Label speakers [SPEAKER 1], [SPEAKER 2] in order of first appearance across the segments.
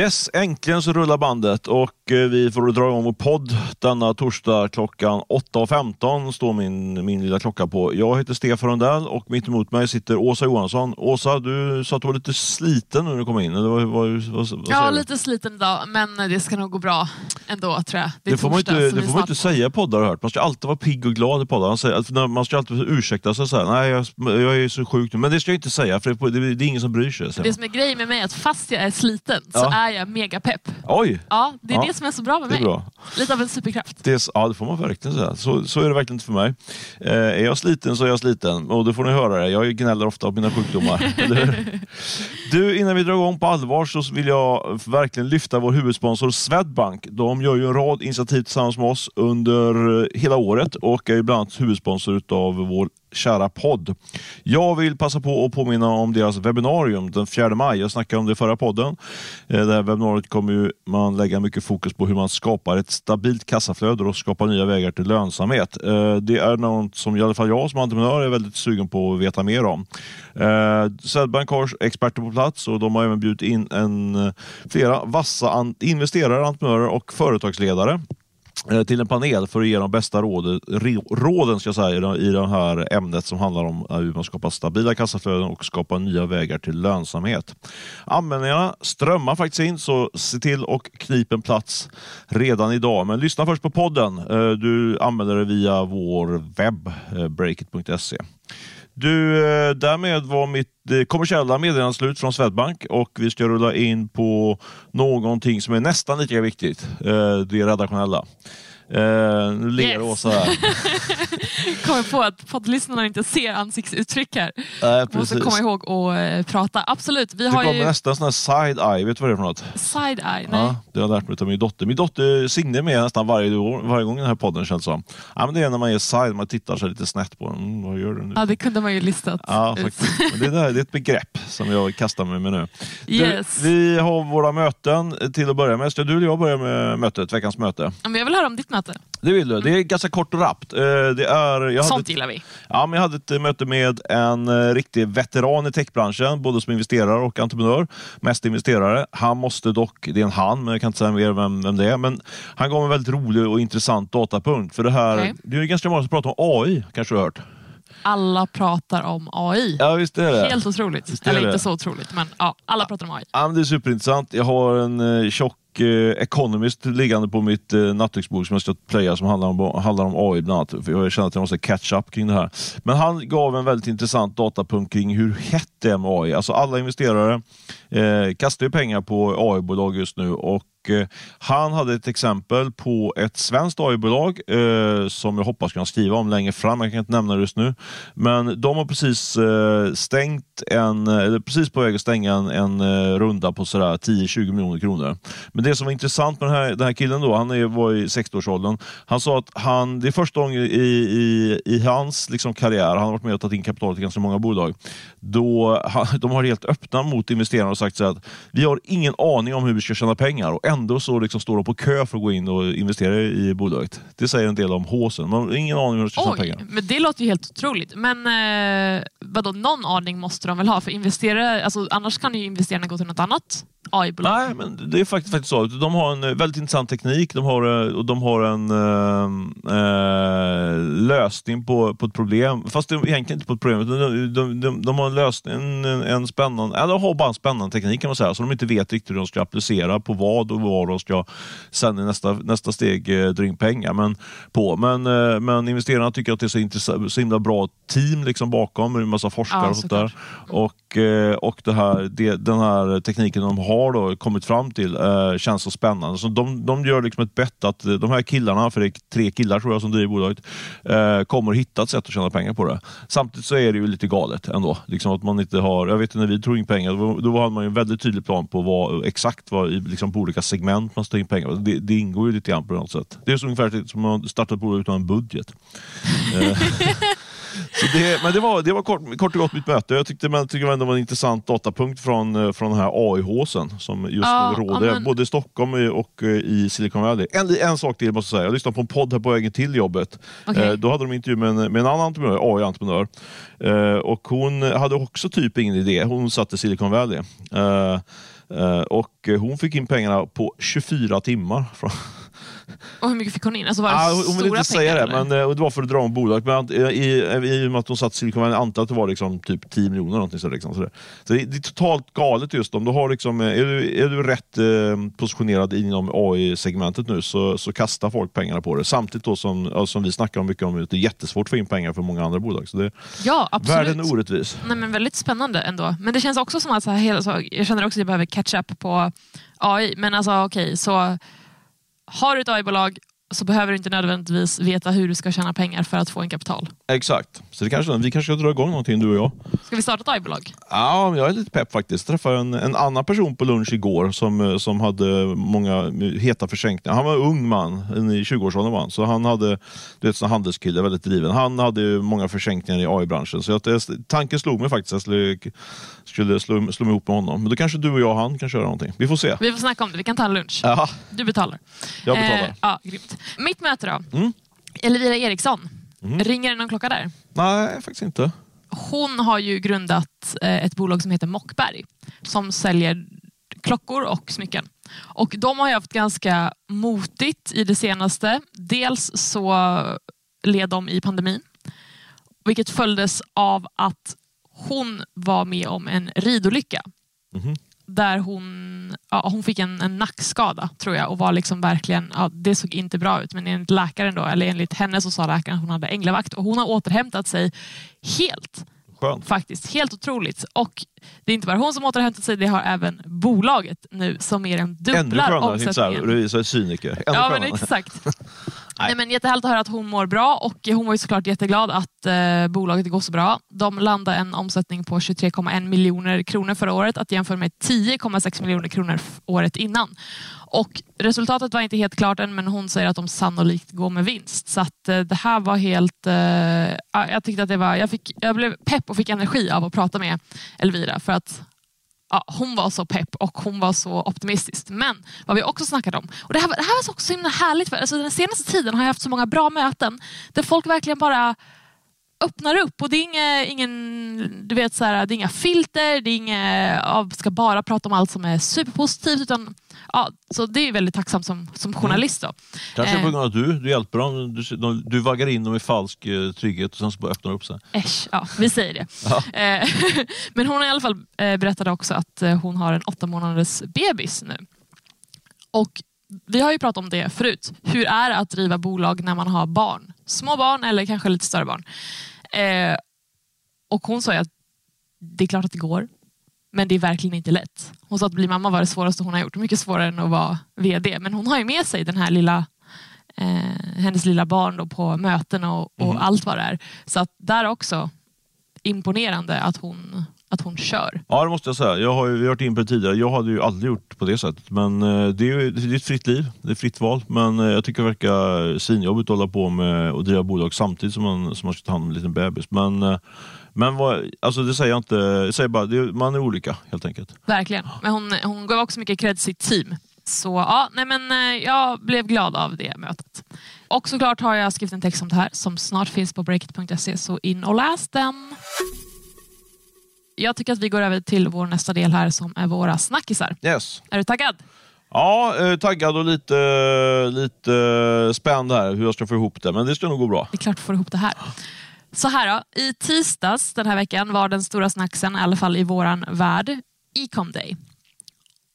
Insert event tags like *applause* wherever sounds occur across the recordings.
[SPEAKER 1] Yes, äntligen så rullar bandet och vi får dra igång vår podd denna torsdag klockan 8.15 står min, min lilla klocka på. Jag heter Stefan Rundell och mitt emot mig sitter Åsa Johansson. Åsa, du sa att du var lite sliten när du kom in. Eller vad, vad, vad,
[SPEAKER 2] Ja, lite sliten idag, men det ska nog gå bra ändå tror jag. är
[SPEAKER 1] Det får man inte,
[SPEAKER 2] så
[SPEAKER 1] det får man inte säga i poddar har hört. Man ska alltid vara pigg och glad i poddar. Man, alltså, ska alltid ursäkta sig och säga nej jag, jag är så sjuk nu. Men det ska jag inte säga för det, det, det är ingen som bryr sig.
[SPEAKER 2] Det som är grejen med mig är att fast jag är sliten så
[SPEAKER 1] Ja.
[SPEAKER 2] är jag mega pepp.
[SPEAKER 1] Oj,
[SPEAKER 2] Ja, det är
[SPEAKER 1] Ja,
[SPEAKER 2] det som är så bra med
[SPEAKER 1] det är
[SPEAKER 2] mig.
[SPEAKER 1] bra.
[SPEAKER 2] Lite av en superkraft.
[SPEAKER 1] Det, är- ja, det får man verkligen säga. Så, så är det verkligen inte för mig. Eh, är jag sliten så är jag sliten. Och det får ni höra. Det. Jag gnäller ofta om mina sjukdomar. *laughs* du, innan vi drar igång på allvar så vill jag verkligen lyfta vår huvudsponsor Swedbank. De gör ju en rad initiativ tillsammans med oss under eh, hela året och är ju bland annat huvudsponsor av vår kära podd. Jag vill passa på att påminna om deras webbinarium den 4 maj. Jag snackade om det i förra podden. Eh, det här webbinariet kommer man lägga mycket fokus på hur man skapar ett stabilt kassaflöde och skapar nya vägar till lönsamhet. Eh, det är något som i alla fall jag som entreprenör är väldigt sugen på att veta mer om. Eh, Swedbank har experter på plats och de har även bjudit in en, flera vassa investerare, entreprenörer och företagsledare Eh, till en panel för att ge de bästa råden, råden ska jag säga, i det- här ämnet som handlar om eh, hur man skapar stabila kassaflöden och skapar nya vägar till lönsamhet. Anmälningarna strömmar faktiskt in, så se till och knip en plats redan idag. Men lyssna först på podden. Eh, du anmäler dig via vår webb, breakit.se. Du, eh, därmed var mitt eh, kommersiella meddelande slut från Swedbank och vi ska rulla in på någonting som är nästan lika viktigt. Eh, det redaktionella. Eh, Nu ler
[SPEAKER 2] Yes.
[SPEAKER 1] Åsa här. *laughs*
[SPEAKER 2] Kommer på att poddlyssnarna inte ser ansiktsuttryck här.
[SPEAKER 1] Nej,
[SPEAKER 2] Måste komma ihåg att eh, prata. Absolut, vi
[SPEAKER 1] Det
[SPEAKER 2] har
[SPEAKER 1] kommer
[SPEAKER 2] ju
[SPEAKER 1] nästan sån här side-eye, vet du vad det är för något?
[SPEAKER 2] side-eye. Nej.
[SPEAKER 1] Ja, det har jag lärt mig av min dotter. Min dotter Signe är med nästan varje, år, varje gång i den här podden känns det som. Ja, men det är när man ger side, man tittar sig lite snett på den. Mm, vad gör du nu?
[SPEAKER 2] Ja, det kunde man ju listat
[SPEAKER 1] Ja,
[SPEAKER 2] ut.
[SPEAKER 1] det, där, det är ett begrepp som jag kastar mig med nu.
[SPEAKER 2] Yes.
[SPEAKER 1] Du, vi har våra möten till att börja med. Ska du eller jag börja med mötet, veckans möte?
[SPEAKER 2] Men jag vill höra om ditt möte.
[SPEAKER 1] Det vill du. Det är ganska kort och rappt. Eh, Det är, jag hade
[SPEAKER 2] Sånt
[SPEAKER 1] ett,
[SPEAKER 2] gillar vi.
[SPEAKER 1] ja, men jag hade ett möte med en eh, riktig veteran i techbranschen, både som investerare och entreprenör. Mest investerare. Han måste dock, det är en han, men jag kan inte säga mer vem, vem det är. Men han gav en väldigt rolig och intressant datapunkt. För det här,
[SPEAKER 2] Okej.
[SPEAKER 1] det är ganska många som pratar om AI, kanske du har hört?
[SPEAKER 2] Alla pratar om AI.
[SPEAKER 1] Ja, visst är det.
[SPEAKER 2] Helt otroligt. Eller inte så otroligt, men ja, alla pratar om AI.
[SPEAKER 1] Ja, det är superintressant. Jag har en eh, tjock Eh, Economist liggande på mitt eh, nattduksbord som jag ska Playa som handlar om, handlar om AI bland annat. För jag känner att jag måste catch up kring det här. Men han gav en väldigt intressant datapunkt kring hur hett det är med AI. Alltså alla investerare eh, kastar ju pengar på AI-bolag just nu och eh, han hade ett exempel på ett svenskt AI-bolag eh, som jag hoppas kunna skriva om längre fram. Jag kan inte nämna det just nu. Men de har precis eh, stängt en, eh, eller precis på väg att stänga en, en eh, runda på sådär 10-20 miljoner kronor. Men det som var intressant med den här, den här killen då, han är, var i 60-årsåldern. Han sa att han, det är första gången i, i, i hans liksom, karriär, han har varit med och tagit in kapital till ganska många bolag, då han, *laughs* de har helt öppna mot investerarna och sagt så att vi har ingen aning om hur vi ska tjäna pengar och ändå så liksom står de på kö för att gå in och investera i bolaget. Det säger en del om håsen. Man har ingen aning om hur de ska tjäna
[SPEAKER 2] Oj,
[SPEAKER 1] pengar.
[SPEAKER 2] men det låter ju helt otroligt. Men eh, vadå, någon aning måste de väl ha? För investerare, alltså, annars kan ju investerarna gå till något annat AI-bolag.
[SPEAKER 1] Nej, men det är faktiskt, faktiskt så. De har en eh, väldigt intressant teknik de har, eh, och de har en eh, eh, lösning på, på ett problem. Fast det är egentligen inte på ett problem. De, de, de, de har en lösning, en, en spännande, eller har bara en spännande teknik kan man säga, som de inte vet riktigt hur de ska applicera på vad och vad de ska sen i nästa, nästa steg eh, dra in pengar men, på. Men, eh, men investerarna tycker att det är så, intressant, så himla bra team liksom bakom, med en massa forskare
[SPEAKER 2] Ja,
[SPEAKER 1] och sånt där.
[SPEAKER 2] såklart.
[SPEAKER 1] Och, Eh, och det här, det, den här tekniken de har då kommit fram till eh, känns så spännande. Så de, de gör liksom ett bett att de här killarna, för det är tre killar tror jag som driver bolaget, eh, kommer hitta ett sätt att tjäna pengar på det. Samtidigt så är det ju lite galet ändå. Liksom att man inte har, jag vet när vi tog in pengar, då, då hade man ju en väldigt tydlig plan på vad, exakt vad, i- liksom på olika segment man ska ta in pengar. Det, det ingår ju lite grann på något sätt. Det är så ungefär som att starta ett bolag utan en budget. Eh, *laughs* Det, men det var, det var kort, kort och gott mitt möte. Jag tyckte, men tyckte det var en intressant datapunkt från, eh, från den här AI-håsen som just
[SPEAKER 2] Ja,
[SPEAKER 1] nu råder,
[SPEAKER 2] men-
[SPEAKER 1] både i Stockholm och eh, i Silicon Valley. En, en sak till måste jag säga. Jag lyssnade på en podd här på vägen till jobbet.
[SPEAKER 2] Okej.
[SPEAKER 1] Eh, då hade de intervju med en, med en annan entreprenör, AI-entreprenör. Eh, och hon hade också typ ingen idé. Hon satt i Silicon Valley. Eh, Eh, och hon fick in pengarna på 24 timmar. Från,
[SPEAKER 2] Och hur mycket fick hon in? Alltså var det
[SPEAKER 1] Ah, hon
[SPEAKER 2] stora
[SPEAKER 1] vill inte säga
[SPEAKER 2] pengar,
[SPEAKER 1] det,
[SPEAKER 2] eller?
[SPEAKER 1] men eh, och det var för att dra om bolaget. Men i, i, i och med att hon satt i Silicon Valley, antar att det var liksom typ 10 miljoner. Någonting så liksom, så det, så det, det är totalt galet just om du har liksom, eh, är, du, är du rätt eh, positionerad inom AI-segmentet nu så, så kastar folk pengarna på det. Samtidigt då som, som vi snackar om mycket om, det är jättesvårt att få in pengar för många andra bolag. Så det,
[SPEAKER 2] Ja, absolut.
[SPEAKER 1] världen är orättvis.
[SPEAKER 2] Nej, men väldigt spännande ändå. Men det känns också som att så här, hela, så, jag känner också att jag behöver catch up på AI. Men alltså okej, så har du ett AI-bolag så behöver du inte nödvändigtvis veta hur du ska tjäna pengar för att få en kapital.
[SPEAKER 1] Exakt. Så det kanske, vi kanske ska dra igång någonting du och jag.
[SPEAKER 2] Ska vi starta ett AI-bolag?
[SPEAKER 1] Ja, jag är lite pepp faktiskt. Jag träffade en, en annan person på lunch igår som, eh, som hade många heta försänkningar. Han var en ung man, en i 20-årsåldern var han. Så han hade, du vet, sån handelskille, väldigt driven. Han hade många försänkningar i AI-branschen. Så det- tanken slog mig faktiskt att jag skulle, skulle slå, slå mig ihop med honom. Men då kanske du och jag och han kan köra någonting. Vi får se.
[SPEAKER 2] Vi får snacka om det, vi kan ta en lunch.
[SPEAKER 1] Ja,
[SPEAKER 2] Du betalar.
[SPEAKER 1] jag betalar.
[SPEAKER 2] Eh, ja, grymt. Mitt möte då?
[SPEAKER 1] Mm.
[SPEAKER 2] Elvira Eriksson. Ringer det någon klocka där?
[SPEAKER 1] Nej, faktiskt inte.
[SPEAKER 2] Hon har ju grundat eh, ett bolag som heter Mockberg som säljer klockor och smycken. Och de har ju haft ganska motigt i det senaste. Dels så led de i pandemin, vilket följdes av att hon var med om en ridolycka.
[SPEAKER 1] Mhm.
[SPEAKER 2] Där hon, ja, hon fick en, en nackskada tror jag och var liksom verkligen, ja, det såg inte bra ut men enligt läkaren då, eller enligt henne så sa läkaren att hon hade änglavakt och hon har återhämtat sig helt
[SPEAKER 1] Skönt.
[SPEAKER 2] faktiskt. Helt otroligt. Och det är inte bara hon som återhämtat sig, det har även bolaget nu som mer än
[SPEAKER 1] Ännu
[SPEAKER 2] dubblar
[SPEAKER 1] skönare, inte så här,
[SPEAKER 2] omsättningen.
[SPEAKER 1] revisor, cyniker. Ännu
[SPEAKER 2] Ja, men
[SPEAKER 1] skönare.
[SPEAKER 2] exakt. *laughs* Nej, men jättehärligt att höra att hon mår bra och hon var ju såklart jätteglad att eh, bolaget går så bra. De landade en omsättning på 23,1 miljoner kronor förra året att jämföra med 10,6 miljoner kronor året innan. Och resultatet var inte helt klart än men hon säger att de sannolikt går med vinst. Så att, eh, det här var helt... Eh, jag tyckte att det var... Jag, fick, jag blev pepp och fick energi av att prata med Elvira för att ja, hon var så pepp och hon var så optimistisk. Men vad vi också snackade om, och det här, var- det här var också så himla härligt, för alltså, den senaste tiden har jag haft så många bra möten där folk verkligen bara öppnar upp och det är inga, ingen, du vet, så här, det är inga filter, det är inga, ja, ska bara prata om allt som är superpositivt. Utan, ja, så det är väldigt tacksamt som, som journalist. Då.
[SPEAKER 1] Kanske
[SPEAKER 2] Eh.
[SPEAKER 1] på grund av att du, du hjälper dem. Du, de, du vaggar in dem i falsk eh, trygghet och sen så bara öppnar upp sig.
[SPEAKER 2] Äsch, ja, vi säger det.
[SPEAKER 1] Ja.
[SPEAKER 2] Eh, *laughs* Men hon har i alla fall berättade också att hon har en åtta månaders bebis nu. Och vi har ju pratat om det förut. Hur är det att driva bolag när man har barn? Små barn eller kanske lite större barn. Eh, och hon sa ju att det är klart att det går, men det är verkligen inte lätt. Hon sa att bli mamma var det svåraste hon har gjort. Mycket svårare än att vara VD. Men hon har ju med sig den här lilla eh, hennes lilla barn då på möten och, och allt vad det är. Så att där också imponerande att hon, att hon kör.
[SPEAKER 1] Ja, det måste jag säga. Jag har ju vi har varit in på det tidigare. Jag hade ju aldrig gjort på det sättet. Men eh, det är ju det är ett fritt liv. Det är ett fritt val. Men eh, jag tycker det verkar svinjobbigt att hålla på med att driva bolag samtidigt som man, som man ska ta hand om en liten bebis. Men, eh, men vad, alltså det säger jag inte. Jag säger bara, det, man är olika helt enkelt.
[SPEAKER 2] Verkligen. Men hon, hon gav också mycket cred till sitt team. Så ja, nej men, jag blev glad av det mötet. Och såklart har jag skrivit en text om det här som snart finns på breakit.se, så in och läs den. Jag tycker att vi går över till vår nästa del här som är våra snackisar.
[SPEAKER 1] Yes.
[SPEAKER 2] Är du taggad?
[SPEAKER 1] Ja, eh, taggad och lite, lite spänd här hur jag ska få ihop det. Men det ska nog gå bra.
[SPEAKER 2] Det är klart du får ihop det här. Så här då, i tisdags den här veckan var den stora snacksen, i alla fall i våran värld, Ecom Day.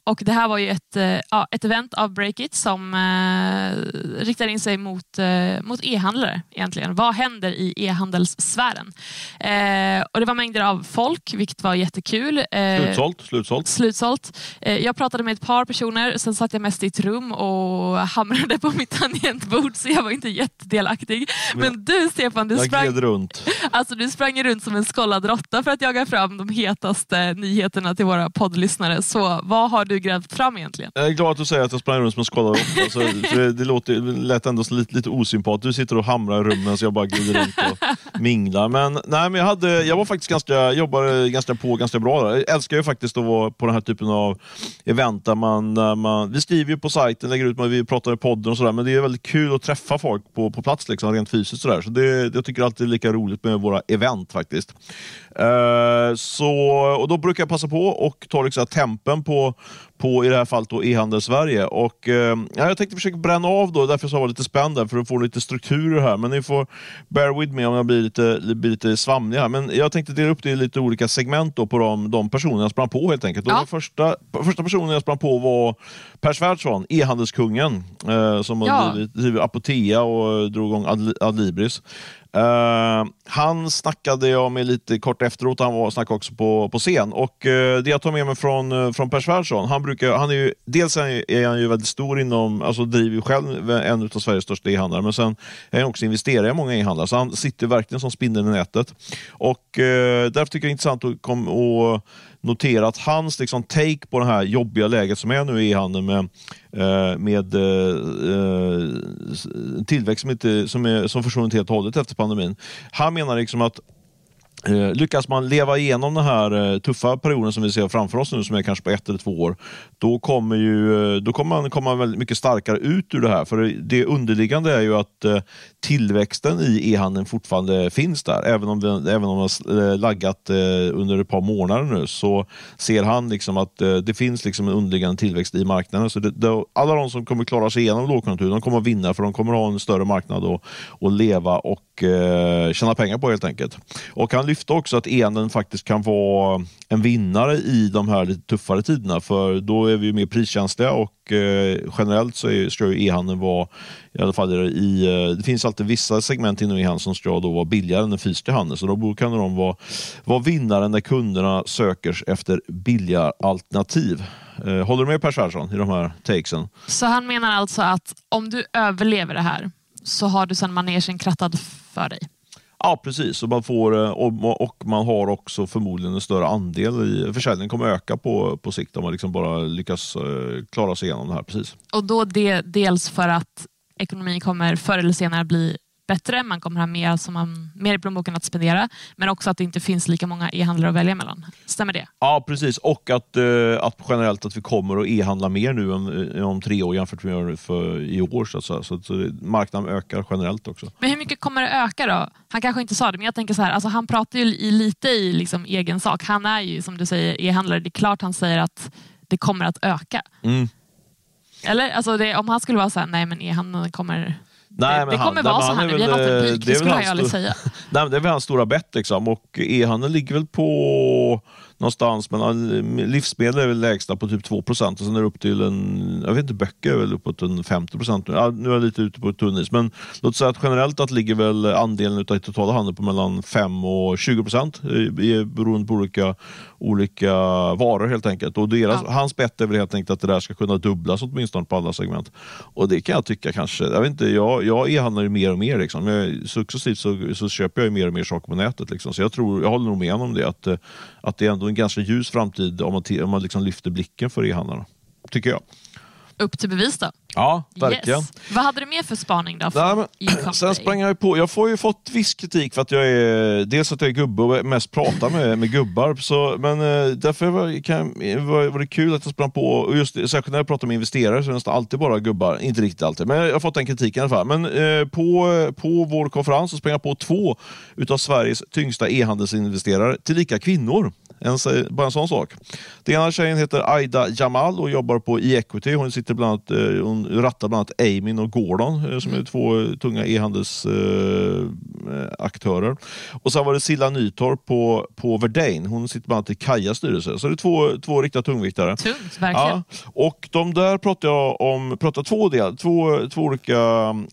[SPEAKER 2] Och det här var ju ett, eh, ja, ett event av Breakit som eh, riktar in sig mot, eh, mot e-handlare egentligen. Vad händer i e-handelssfären? Eh, och det var mängder av folk, vilket var jättekul. Eh,
[SPEAKER 1] Slutsålt, slutsålt.
[SPEAKER 2] slutsålt. Eh, Jag pratade med ett par personer, sen satt jag mest i ett rum och hamrade på mitt tangentbord så jag var inte jättedelaktig. Men du Stefan, du
[SPEAKER 1] Jag
[SPEAKER 2] sprang,
[SPEAKER 1] runt.
[SPEAKER 2] alltså, du sprang runt som en skållad råtta för att jaga fram de hetaste nyheterna till våra poddlyssnare. Så vad har du grävt fram egentligen?
[SPEAKER 1] Jag är glad att du säger att jag sprang runt som en skadad. Alltså, det, det låter, lät ändå så lite, lite osympatiskt. Du sitter och hamrar i rummen så jag bara glider runt och *laughs* minglar. Men, nej, men jag, hade, jag var faktiskt ganska, jobbade ganska på ganska bra. Där. Jag älskar ju faktiskt att vara på den här typen av event där man, där man vi skriver ju på sajten, lägger ut, vi pratar i podden och sådär. Men det är väldigt kul att träffa folk på, på plats liksom, rent fysiskt. Sådär. Så det, jag tycker alltid det är lika roligt med våra event faktiskt. Eh, så, och Då brukar jag passa på och ta liksom tempen på, på i det här fallet e-handel Sverige. Och, eh, jag tänkte försöka bränna av då, därför så var jag lite spänd där, för att få lite struktur här. Men ni får bear with me om jag blir lite, blir lite svamlig här. Men jag tänkte dela upp det i lite olika segment då på de, de personer jag sprang på helt enkelt. Ja. Den första, första personen jag sprang på var Per Svärdson, e-handelskungen, eh, som ja. har drivit Apotea och drog igång Adlibris. Uh, han snackade jag med lite kort efteråt, han var snackade också på, på scen. Och uh, Det jag tar med mig från, eh, från Per Svärdson, han brukar, han är ju, dels är han ju väldigt stor inom, alltså driver ju själv en av Sveriges största e-handlare, men sen är han också investerare i många e-handlare, så han sitter verkligen som spindeln i nätet. Och Därför tycker jag det är intressant att kom, och notera att hans liksom, take på det här jobbiga läget som är nu i handeln med, eh, med eh, eh tillväxt som, inte, som, är, som försvunnit helt och hållet efter pandemin. Han menar liksom att Eh, lyckas man leva igenom den här eh, tuffa perioden som vi ser framför oss nu, som är kanske på ett eller två år, då kommer, ju, eh, då kommer man komma väldigt mycket starkare ut ur det här. För det underliggande är ju att eh, tillväxten i e-handeln fortfarande finns där. Även om den, även om den har eh, laggat under ett par månader nu, så ser han liksom att det finns liksom en underliggande tillväxt i marknaden. Så det, det, alla de som kommer klara sig igenom lågkonjunkturen, de kommer att vinna, för de kommer att ha en större marknad att, att leva och eh, tjäna pengar på helt enkelt. Och han lyfte också att e faktiskt kan vara en vinnare i de här lite tuffare tiderna, för då är vi mer priskänsliga och eh, generellt så är, ska e-handeln vara, i alla fall i, eh, det finns alltid vissa segment inom e-handeln som ska då vara billigare än den fysiska handeln, så då kan de vara, vara vinnare när kunderna söker efter billiga alternativ. Eh, håller du med Per Svensson i de här takesen?
[SPEAKER 2] Så han menar alltså att om du överlever det här så har du sen manegen krattad för dig?
[SPEAKER 1] Ja precis, och man, får, eh, och man har också förmodligen en större andel i försäljningen kommer öka på, på sikt om man liksom bara lyckas eh, klara sig igenom det här. Precis.
[SPEAKER 2] Och då det, dels för att ekonomin kommer förr eller senare bli bättre, man kommer ha mer, som man, mer i plånboken att spendera, men också att det inte finns lika många e-handlare att välja mellan. Stämmer det?
[SPEAKER 1] Ja, precis. Och att, eh, att generellt att vi kommer att e-handla mer nu än, om tre år jämfört med för i år. Så, så, så, så marknaden ökar generellt också.
[SPEAKER 2] Men hur mycket kommer det öka då? Han kanske inte sa det, men jag tänker så här, alltså han pratar ju i, lite i liksom egen sak. Han är ju som du säger e-handlare. Det är klart han säger att det kommer att öka. Mm. Eller alltså det, om han skulle vara så här, nej men e-handeln kommer Nej, det, det kommer han, vara så här när vi har nått en det, det skulle jag aldrig säga. *laughs*
[SPEAKER 1] Nej, det är väl hans stora bett. Liksom. Och e-handeln ligger väl på någonstans mellan, livsmedel är väl lägsta på typ 2 procent och sen är det upp till en, jag vet inte, böcker är väl uppåt en 50 procent. Ja, nu är jag lite ute på tunnis, men låt säga att generellt att ligger väl andelen av totala handeln på mellan 5 och 20 procent beroende på olika, olika varor helt enkelt. Och deras, ja. Hans bett är väl helt enkelt att det där ska kunna dubblas åtminstone på alla segment. Och det kan jag tycka kanske, jag vet inte, jag, jag e-handlar ju mer och mer. Liksom. Jag, successivt så, så köper jag mer och mer saker på nätet. Liksom. Så jag, tror, jag håller nog med om det, att, att det är ändå en ganska ljus framtid om man, om man liksom lyfter blicken för e-handlarna. Tycker jag.
[SPEAKER 2] Upp till bevis då.
[SPEAKER 1] Ja, verkligen. Yes.
[SPEAKER 2] Vad hade du mer för spaning då?
[SPEAKER 1] Nej, men, sen sprang jag på, jag får ju fått viss kritik för att jag är, dels att jag är gubbe och mest pratar med, med gubbar. Så, men eh, därför var, kan, var, var det kul att jag sprang på, och just, särskilt när jag pratar med investerare så är det nästan alltid bara gubbar. Inte riktigt alltid, men jag har fått den kritiken i alla fall. Men eh, på, på vår konferens så sprang jag på två utav Sveriges tyngsta e-handelsinvesterare, tillika kvinnor. En, bara en sån sak. Den ena tjejen heter Aida Jamal och jobbar på e-equity. Hon, sitter bland annat, eh, hon rattar bland annat Amin och Gordon eh, som är två tunga e-handelsaktörer. Eh, och sen var det Silla Nytorp på, på Verdane. Hon sitter bland annat i Kajas styrelse. Så det är två, två riktiga tungviktare.
[SPEAKER 2] Tungt, verkligen. Ja.
[SPEAKER 1] Och de där pratar jag om pratar två, del, två, två olika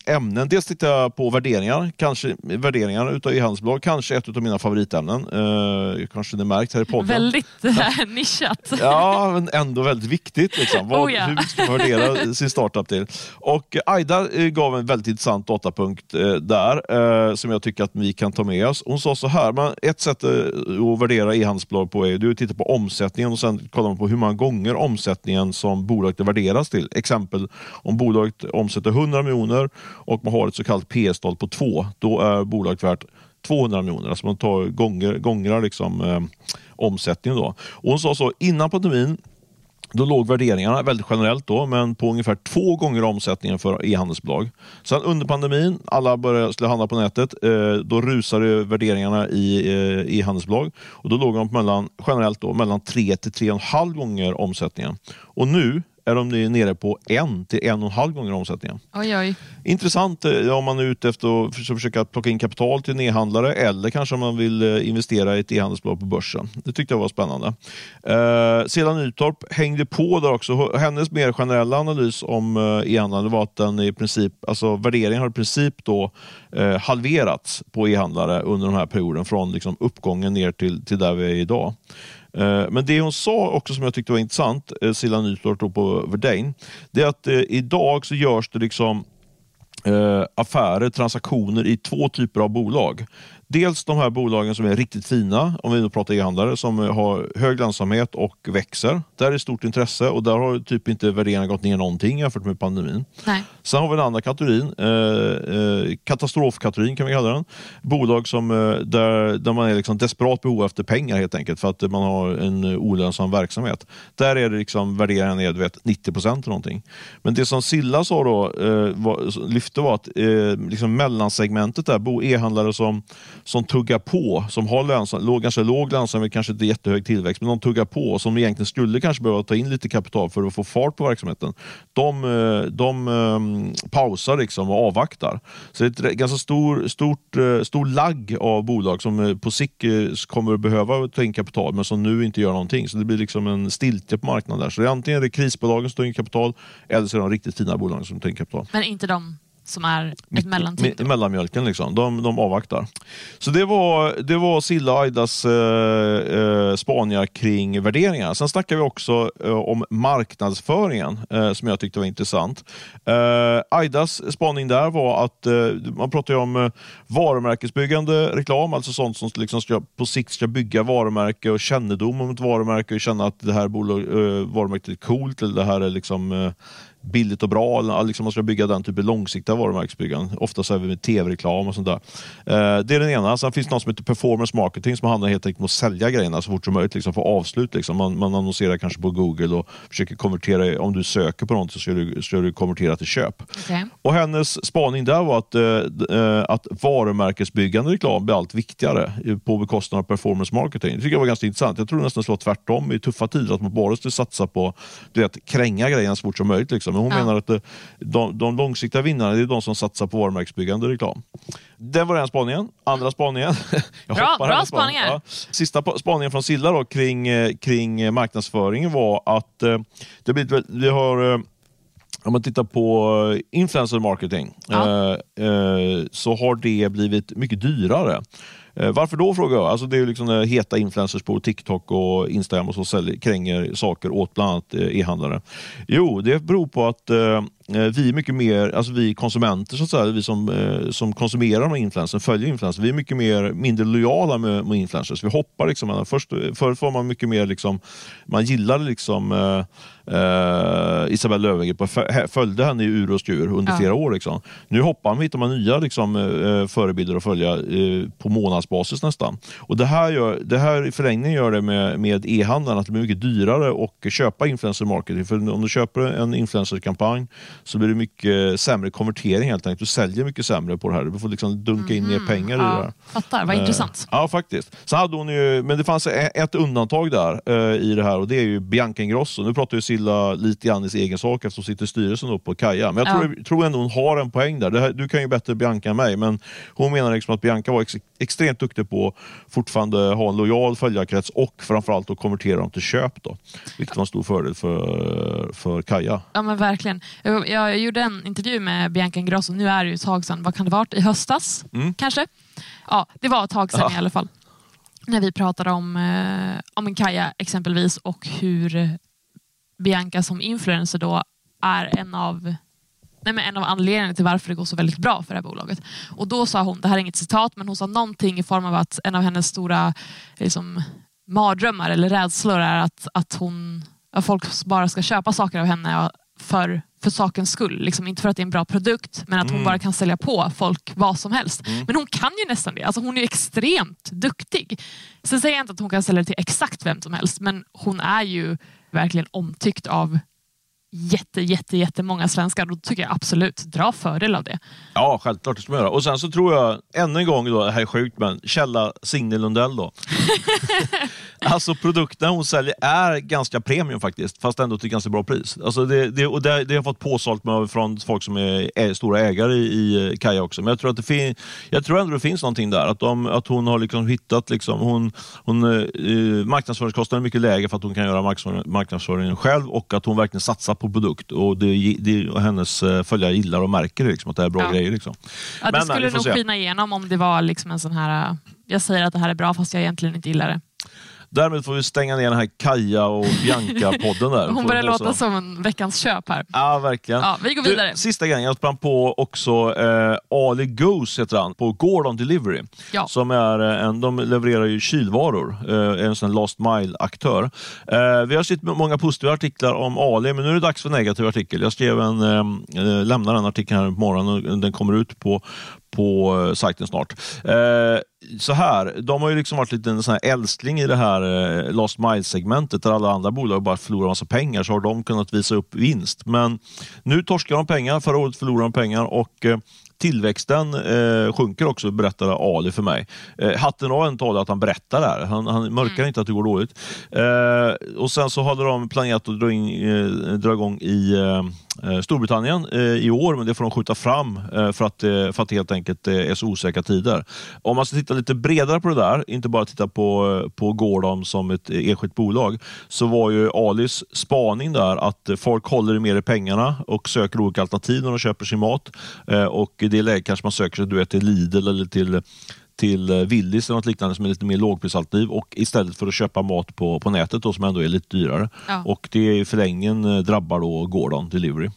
[SPEAKER 1] ämnen. Dels tittar jag på värderingar, kanske värderingar utav e-handelsbolag. Kanske ett av mina favoritämnen. Eh, kanske ni märkt här i podden.
[SPEAKER 2] Väldigt nischat.
[SPEAKER 1] Ja, men ändå väldigt viktigt. Liksom. *laughs* Vad, oh ja. Hur ska man värdera sin startup till? Och eh, Aida eh, gav en väldigt intressant datapunkt eh, där som jag tycker att vi kan ta med oss. Hon sa så här, man, ett sätt att värdera e-handelsbolag på är att titta på omsättningen och sen kollar man på hur många gånger omsättningen som bolaget värderas till. Exempel om bolaget omsätter 100 miljoner och man har ett så kallat P-tal på 2, då är bolaget värt 200 miljoner. Alltså man tar gånger, gånger liksom, eh, omsättningen. Då. Och hon sa så, innan pandemin då låg värderingarna väldigt generellt då, men på ungefär två gånger omsättningen för e-handelsbolag. Sen under pandemin, alla började skulle handla på nätet, eh, då rusade värderingarna i eh, e-handelsbolag och då låg de mellan, generellt då, mellan 3 till 3,5 gånger omsättningen. Och nu är de nere på en till en och en halv gånger omsättningen.
[SPEAKER 2] Oj, oj.
[SPEAKER 1] Intressant eh, om man är ute efter att försöka plocka in kapital till en e-handlare eller kanske om man vill eh, investera i ett e-handelsbolag på börsen. Det tyckte jag var spännande. Eh, Sela Nytorp hängde på där också. Hennes mer generella analys om eh, e-handlare var att den i princip, alltså värderingen har i princip då eh, halverats på e-handlare under den här perioden från liksom uppgången ner till, till där vi är idag. Eh, men det hon sa också som jag tyckte var intressant, Cilla Silla Nytorp på Verdane, det är att eh, idag så görs det liksom affärer, transaktioner i två typer av bolag. Dels de här bolagen som är riktigt fina, om vi nu pratar e-handlare, som har hög lönsamhet och växer. Där är stort intresse och där har typ inte värderingarna gått ner någonting jämfört med pandemin.
[SPEAKER 2] Nej.
[SPEAKER 1] Sen har vi den andra kategorin, eh, eh, katastrofkategorin kan vi kalla den. Bolag som, eh, där, där man är liksom desperat behov efter pengar helt enkelt för att man har en olönsam verksamhet. Där är det liksom värderingen du vet, 90 procent någonting. Men det som Silla sa då, eh, var, lyfte var att eh, liksom mellansegmentet där, e-handlare som som tuggar på, som har lönsam, låg, kanske låg lönsamhet, kanske inte jättehög tillväxt, men de tuggar på som egentligen skulle kanske behöva ta in lite kapital för att få fart på verksamheten. De, eh, de um, pausar liksom och avvaktar. Så det är ett ganska stor, stort, eh, stor lagg av bolag som på sikt kommer att behöva ta in kapital, men som nu inte gör någonting. Så det blir liksom en stiltje på marknaden där. Så det är antingen är det krisbolagen som tar in kapital, eller så är det de riktigt fina bolagen som tar in kapital.
[SPEAKER 2] Men inte de som är ett mellantid.
[SPEAKER 1] Mellanmjölken, liksom. de, de avvaktar. Så det var, det var Silla Aidas eh, eh, spaningar kring värderingar. Sen snackar vi också eh, om marknadsföringen eh, som jag tyckte var intressant. Eh, Aidas spaning där var att eh, man pratar om eh, varumärkesbyggande reklam, alltså sånt som liksom ska, på sikt ska bygga varumärke och kännedom om ett varumärke och känna att det här bolag, varumärket är coolt eller det här är liksom billigt och bra. Liksom man ska bygga den typen av långsiktiga varumärkesbyggande. Ofta så är vi med tv-reklam och sånt där. Eh, det är den ena. Sen finns det något som heter performance marketing som handlar helt enkelt om att sälja grejerna så fort som möjligt. Liksom, få avslut. Liksom. Man, man annonserar kanske på Google och försöker konvertera. Om du söker på något så ska du, ska du konvertera till köp.
[SPEAKER 2] Okay.
[SPEAKER 1] Och hennes spaning där var att, eh, att varumärkesbyggande reklam blir allt viktigare på bekostnad av performance marketing. Det tycker jag var ganska intressant. Jag tror nästan slår tvärtom i tuffa tider. Att man bara ska satsa på du vet, kränga grejerna så fort som möjligt. Liksom. Men hon ja. menar att det, de, de långsiktiga vinnarna är de som satsar på varumärkesbyggande reklam. Det var den spaningen. Andra spaningen. *laughs*
[SPEAKER 2] Bra bra spaningar. Ja.
[SPEAKER 1] Sista spaningen från Silla då, kring, eh, kring marknadsföringen var att eh, det blir, vi har eh, om man tittar på influencer marketing ja. eh, så har det blivit mycket dyrare. Eh, varför då frågar jag? Alltså det är liksom heta influencers på TikTok och Instagram och så säljer, kränger saker åt bland annat eh, e-handlare. Jo, det beror på att Eh, vi är mycket mer, alltså vi konsumenter, så att säga, vi som, eh, som konsumerar här influencers, följer influencers, vi är mycket mer, mindre lojala med, med influencers. Vi hoppar liksom, först, förut var man mycket mer, liksom, man gillade liksom eh, eh, Isabelle Löwengrip följde henne i ur och skur under ja. flera år. Liksom. Nu hoppar man, hittar man nya liksom, eh, förebilder att följa eh, på månadsbasis nästan. Och det här, gör, det här i förlängningen gör det med, med e-handeln att det blir mycket dyrare att köpa influencer marketing. För om du köper en influencerkampanj så blir det mycket sämre konvertering helt enkelt. Du säljer mycket sämre på det här. Du får liksom dunka in mm. mer pengar
[SPEAKER 2] ja,
[SPEAKER 1] i det här.
[SPEAKER 2] Fattar, vad eh, intressant.
[SPEAKER 1] Ja, faktiskt. Så hade hon ju, men det fanns ett undantag där eh, i det här och det är ju Bianca Ingrosso. Nu pratar ju Silla lite grann i sin egen sak eftersom hon sitter i styrelsen då på Kaja. Men jag tror, ja. tror ändå hon har en poäng där. Här, du kan ju bättre Bianca än mig, men hon menar liksom att Bianca var ex, extremt duktig på att fortfarande ha en lojal följarkrets och framförallt att konvertera dem till köp. Då, vilket var en stor fördel för, för Kaja.
[SPEAKER 2] Ja men verkligen. Jag, jag gjorde en intervju med Bianca Ingrosso, nu är det ju ett tag sedan, vad kan det varit? I höstas mm. kanske? Ja, det var ett tag sedan ja. i alla fall. När vi pratade om, eh, om en Kaja exempelvis och hur Bianca som influencer då är en av nej men en av anledningarna till varför det går så väldigt bra för det här bolaget. Och då sa hon, det här är inget citat, men hon sa någonting i form av att en av hennes stora liksom, mardrömmar eller rädslor är att, att, hon, att folk bara ska köpa saker av henne för, för sakens skull. Liksom, inte för att det är en bra produkt, men att hon mm. bara kan sälja på folk vad som helst. Mm. Men hon kan ju nästan det. Alltså, hon är extremt duktig. Sen säger jag inte att hon kan sälja till exakt vem som helst, men hon är ju verkligen omtyckt av jätte, jätte, jättemånga svenskar, då tycker jag absolut, dra fördel av det.
[SPEAKER 1] Ja, självklart det ska man göra. Och sen så tror jag, ännu en gång, då, det här är sjukt, men källa Signe Lundell då. *laughs* alltså produkterna hon säljer är ganska premium faktiskt, fast ändå till ganska bra pris. Alltså det, det, och det, det har fått påsålt med från folk som är, är stora ägare i, i Kaja också. Men jag tror, att det fin, jag tror ändå det finns någonting där. Att, de, att hon har liksom hittat, liksom, hon, hon, eh, marknadsföringskostnaden är mycket lägre för att hon kan göra marknadsföringen själv och att hon verkligen satsar på produkt. Och det, det, och hennes eh, följare gillar och märker liksom, att det är bra ja. grejer. Liksom.
[SPEAKER 2] Ja, det men, skulle nog skina igenom om det var liksom en sån här, jag säger att det här är bra fast jag egentligen inte gillar det.
[SPEAKER 1] Därmed får vi stänga ner den här Kaja och Bianca-podden. där. *laughs*
[SPEAKER 2] Hon börjar låta som en veckans köp här.
[SPEAKER 1] Ja, verkligen.
[SPEAKER 2] Ja, vi går vidare.
[SPEAKER 1] Du, sista grejen, jag sprang på också eh, Ali Goose heter han, på Gordon Delivery. Ja. Som är eh, en, de levererar ju kylvaror, eh, en sån last mile-aktör. Eh, vi har sett många positiva artiklar om Ali, men nu är det dags för en negativ artikel. Jag skrev en, eh, eh lämnar den artikeln här på morgonen och den kommer ut på, på eh, sajten snart. Eh, så här, de har ju liksom varit lite en sån här älskling i det här eh, last mile-segmentet där alla andra bolag bara förlorar massa pengar så har de kunnat visa upp vinst. Men nu torskar de pengar, förra året förlorade de pengar och eh, Tillväxten eh, sjunker också, berättade Ali för mig. Eh, hatten av en talar att han berättar det här. Han, han mörkar mm. inte att det går dåligt. Eh, och Sen så hade de planerat att dra, in, eh, dra igång i eh, Eh, Storbritannien eh, i år, men det får de skjuta fram eh, för att, för att det helt enkelt är så osäkra tider. Om man ska titta lite bredare på det där, inte bara titta på, på Gordon som ett enskilt bolag, så var ju Alis spaning där att folk håller mer i pengarna och söker olika alternativ när de köper sin mat. Och i det läget kanske man söker sig du vet, till Lidl eller till till Willys eller något liknande som är lite mer lågprisalternativ och istället för att köpa mat på, på nätet då, som ändå är lite dyrare. Ja. Och det i förlängningen drabbar då Gordon Delivery.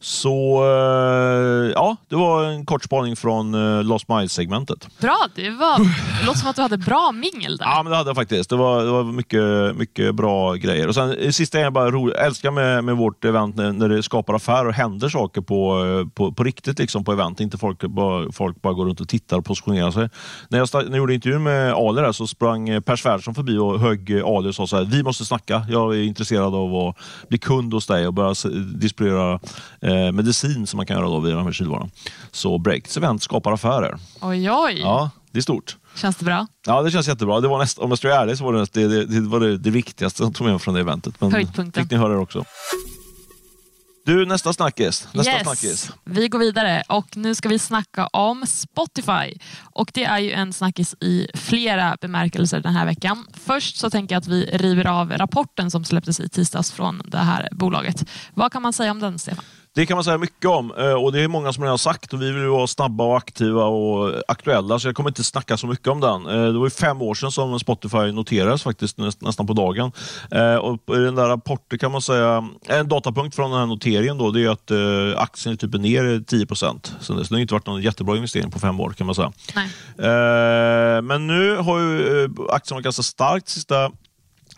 [SPEAKER 1] Så eh, ja, det var en kort spaning från eh, Lost Miles-segmentet.
[SPEAKER 2] Bra, det, var, det låter som att du hade bra mingel där.
[SPEAKER 1] Ja, men det hade jag faktiskt. Det var, det var mycket, mycket bra grejer. Och sen eh, sista jag bara ro, älskar med, med vårt event när, när det skapar affärer och händer saker på, på, på riktigt liksom på event. Inte folk bara, folk bara går runt och tittar och positionerar sig. När jag, när jag gjorde intervjun med Ali där, så sprang Per Svärdson förbi och högg Ali och sa så här, vi måste snacka. Jag är intresserad av att bli kund hos dig och börja distribuera eh, medicin som man kan göra då via de här kylvarorna. Så Breakits event skapar affärer.
[SPEAKER 2] Oj, oj.
[SPEAKER 1] Ja, det är stort.
[SPEAKER 2] Känns det bra?
[SPEAKER 1] Ja, det känns jättebra. Det var näst, om jag ska vara ärlig så var det det, det, det, var det, det viktigaste som tog med från det eventet. Men
[SPEAKER 2] Höjdpunkten.
[SPEAKER 1] fick ni höra det också. Du, nästa snackis. Nästa
[SPEAKER 2] yes.
[SPEAKER 1] snackis.
[SPEAKER 2] Vi går vidare och nu ska vi snacka om Spotify. Och Det är ju en snackis i flera bemärkelser den här veckan. Först så tänker jag att vi river av rapporten som släpptes i tisdags från det här bolaget. Vad kan man säga om den, Stefan?
[SPEAKER 1] Det kan man säga mycket om eh, och det är många som redan har sagt och vi vill vara snabba och aktiva och aktuella så jag kommer inte snacka så mycket om den. Eh, det var ju fem år sedan som Spotify noterades faktiskt nästan på dagen. Eh, och I den där rapporten kan man säga, en datapunkt från den här noteringen då, det är att aktien är typ ner 10 procent. Så det har inte varit någon jättebra investering på fem år kan man säga.
[SPEAKER 2] Nej.
[SPEAKER 1] Men nu har ju aktien varit ganska starkt sista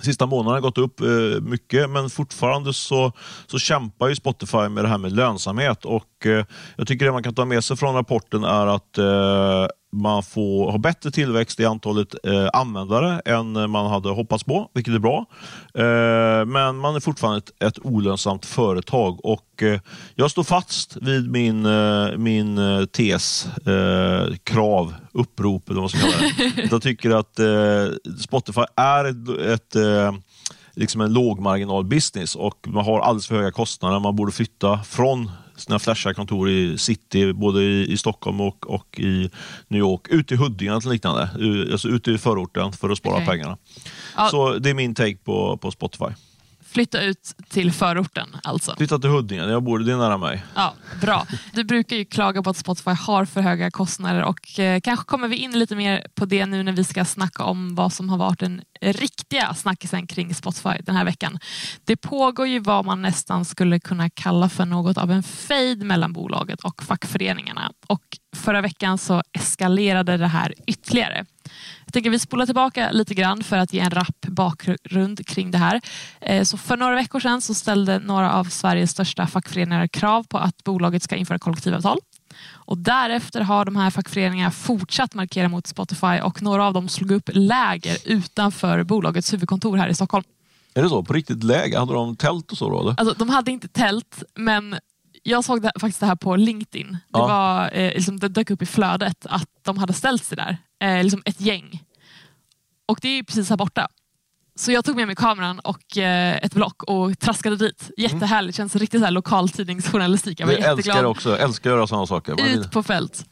[SPEAKER 1] Sista månaderna har gått upp eh, mycket men fortfarande så, så kämpar ju Spotify med det här med lönsamhet. Och eh, jag tycker det man kan ta med sig från rapporten är att eh, man får ha bättre tillväxt i antalet eh, användare än man hade hoppats på, vilket är bra. Eh, men man är fortfarande ett, ett olönsamt företag och eh, jag står fast vid min, eh, min eh, tes, eh, krav, upprop eller vad man ska kalla det. jag tycker att eh, Spotify är ett, ett eh, liksom en lågmarginal business och man har alldeles för höga kostnader. Man borde flytta från sina flashiga kontor i city, både i, i Stockholm och, och i New York, ut till Huddinge eller liknande. Alltså ut i förorten för att spara okay. pengarna. Ja. Så det är min take på, på Spotify.
[SPEAKER 2] Flytta ut till förorten alltså?
[SPEAKER 1] Flytta till Huddinge, jag bor, det är nära mig.
[SPEAKER 2] Ja, Bra. Du brukar ju klaga på att Spotify har för höga kostnader och eh, kanske kommer vi in lite mer på det nu när vi ska snacka om vad som har varit den riktiga snackisen kring Spotify den här veckan. Det pågår ju vad man nästan skulle kunna kalla för något av en fejd mellan bolaget och fackföreningarna och förra veckan så eskalerade det här ytterligare. Jag tänker vi spolar tillbaka lite grann för att ge en rapp bakgrund kring det här. Eh, så för några veckor sedan så ställde några av Sveriges största fackföreningar krav på att bolaget ska införa kollektivavtal. Och därefter har de här fackföreningarna fortsatt markera mot Spotify och några av dem slog upp läger utanför bolagets huvudkontor här i Stockholm.
[SPEAKER 1] Är det så? På riktigt läge? Hade de tält och så? Då?
[SPEAKER 2] Alltså, de hade inte tält, men jag såg det, faktiskt det här på LinkedIn. Det,
[SPEAKER 1] Ja.
[SPEAKER 2] var, eh, liksom, det dök upp i flödet att de hade ställt sig där. Eh, liksom ett gäng. Och det är ju precis här borta. Så jag tog med mig kameran och eh, ett block och traskade dit. Jättehärligt, känns riktigt så här lokaltidningsjournalistik. Jag var
[SPEAKER 1] älskar
[SPEAKER 2] jätteglad.
[SPEAKER 1] det också. Älskar att göra sådana saker. Man-
[SPEAKER 2] Ut på fält.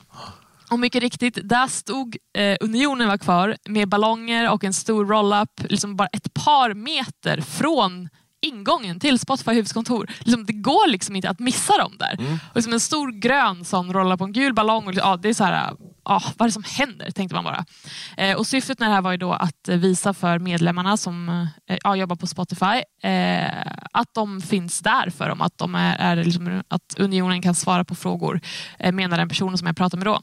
[SPEAKER 2] Och mycket riktigt, där stod eh, Unionen var kvar med ballonger och en stor roll-up, liksom bara ett par meter från ingången till Spotify huvudkontor. Liksom, det går liksom inte att missa dem där.
[SPEAKER 1] Mm.
[SPEAKER 2] Och liksom en stor grön sån rollar på en gul ballong. Och, ja, det är så här, ja, vad är det som händer? Tänkte man bara. Eh, och syftet med det här var ju då att visa för medlemmarna som eh, ja, jobbar på Spotify eh, att de finns där för dem. Att, de är, är liksom, att unionen kan svara på frågor, eh, menar den personen som jag pratade med då.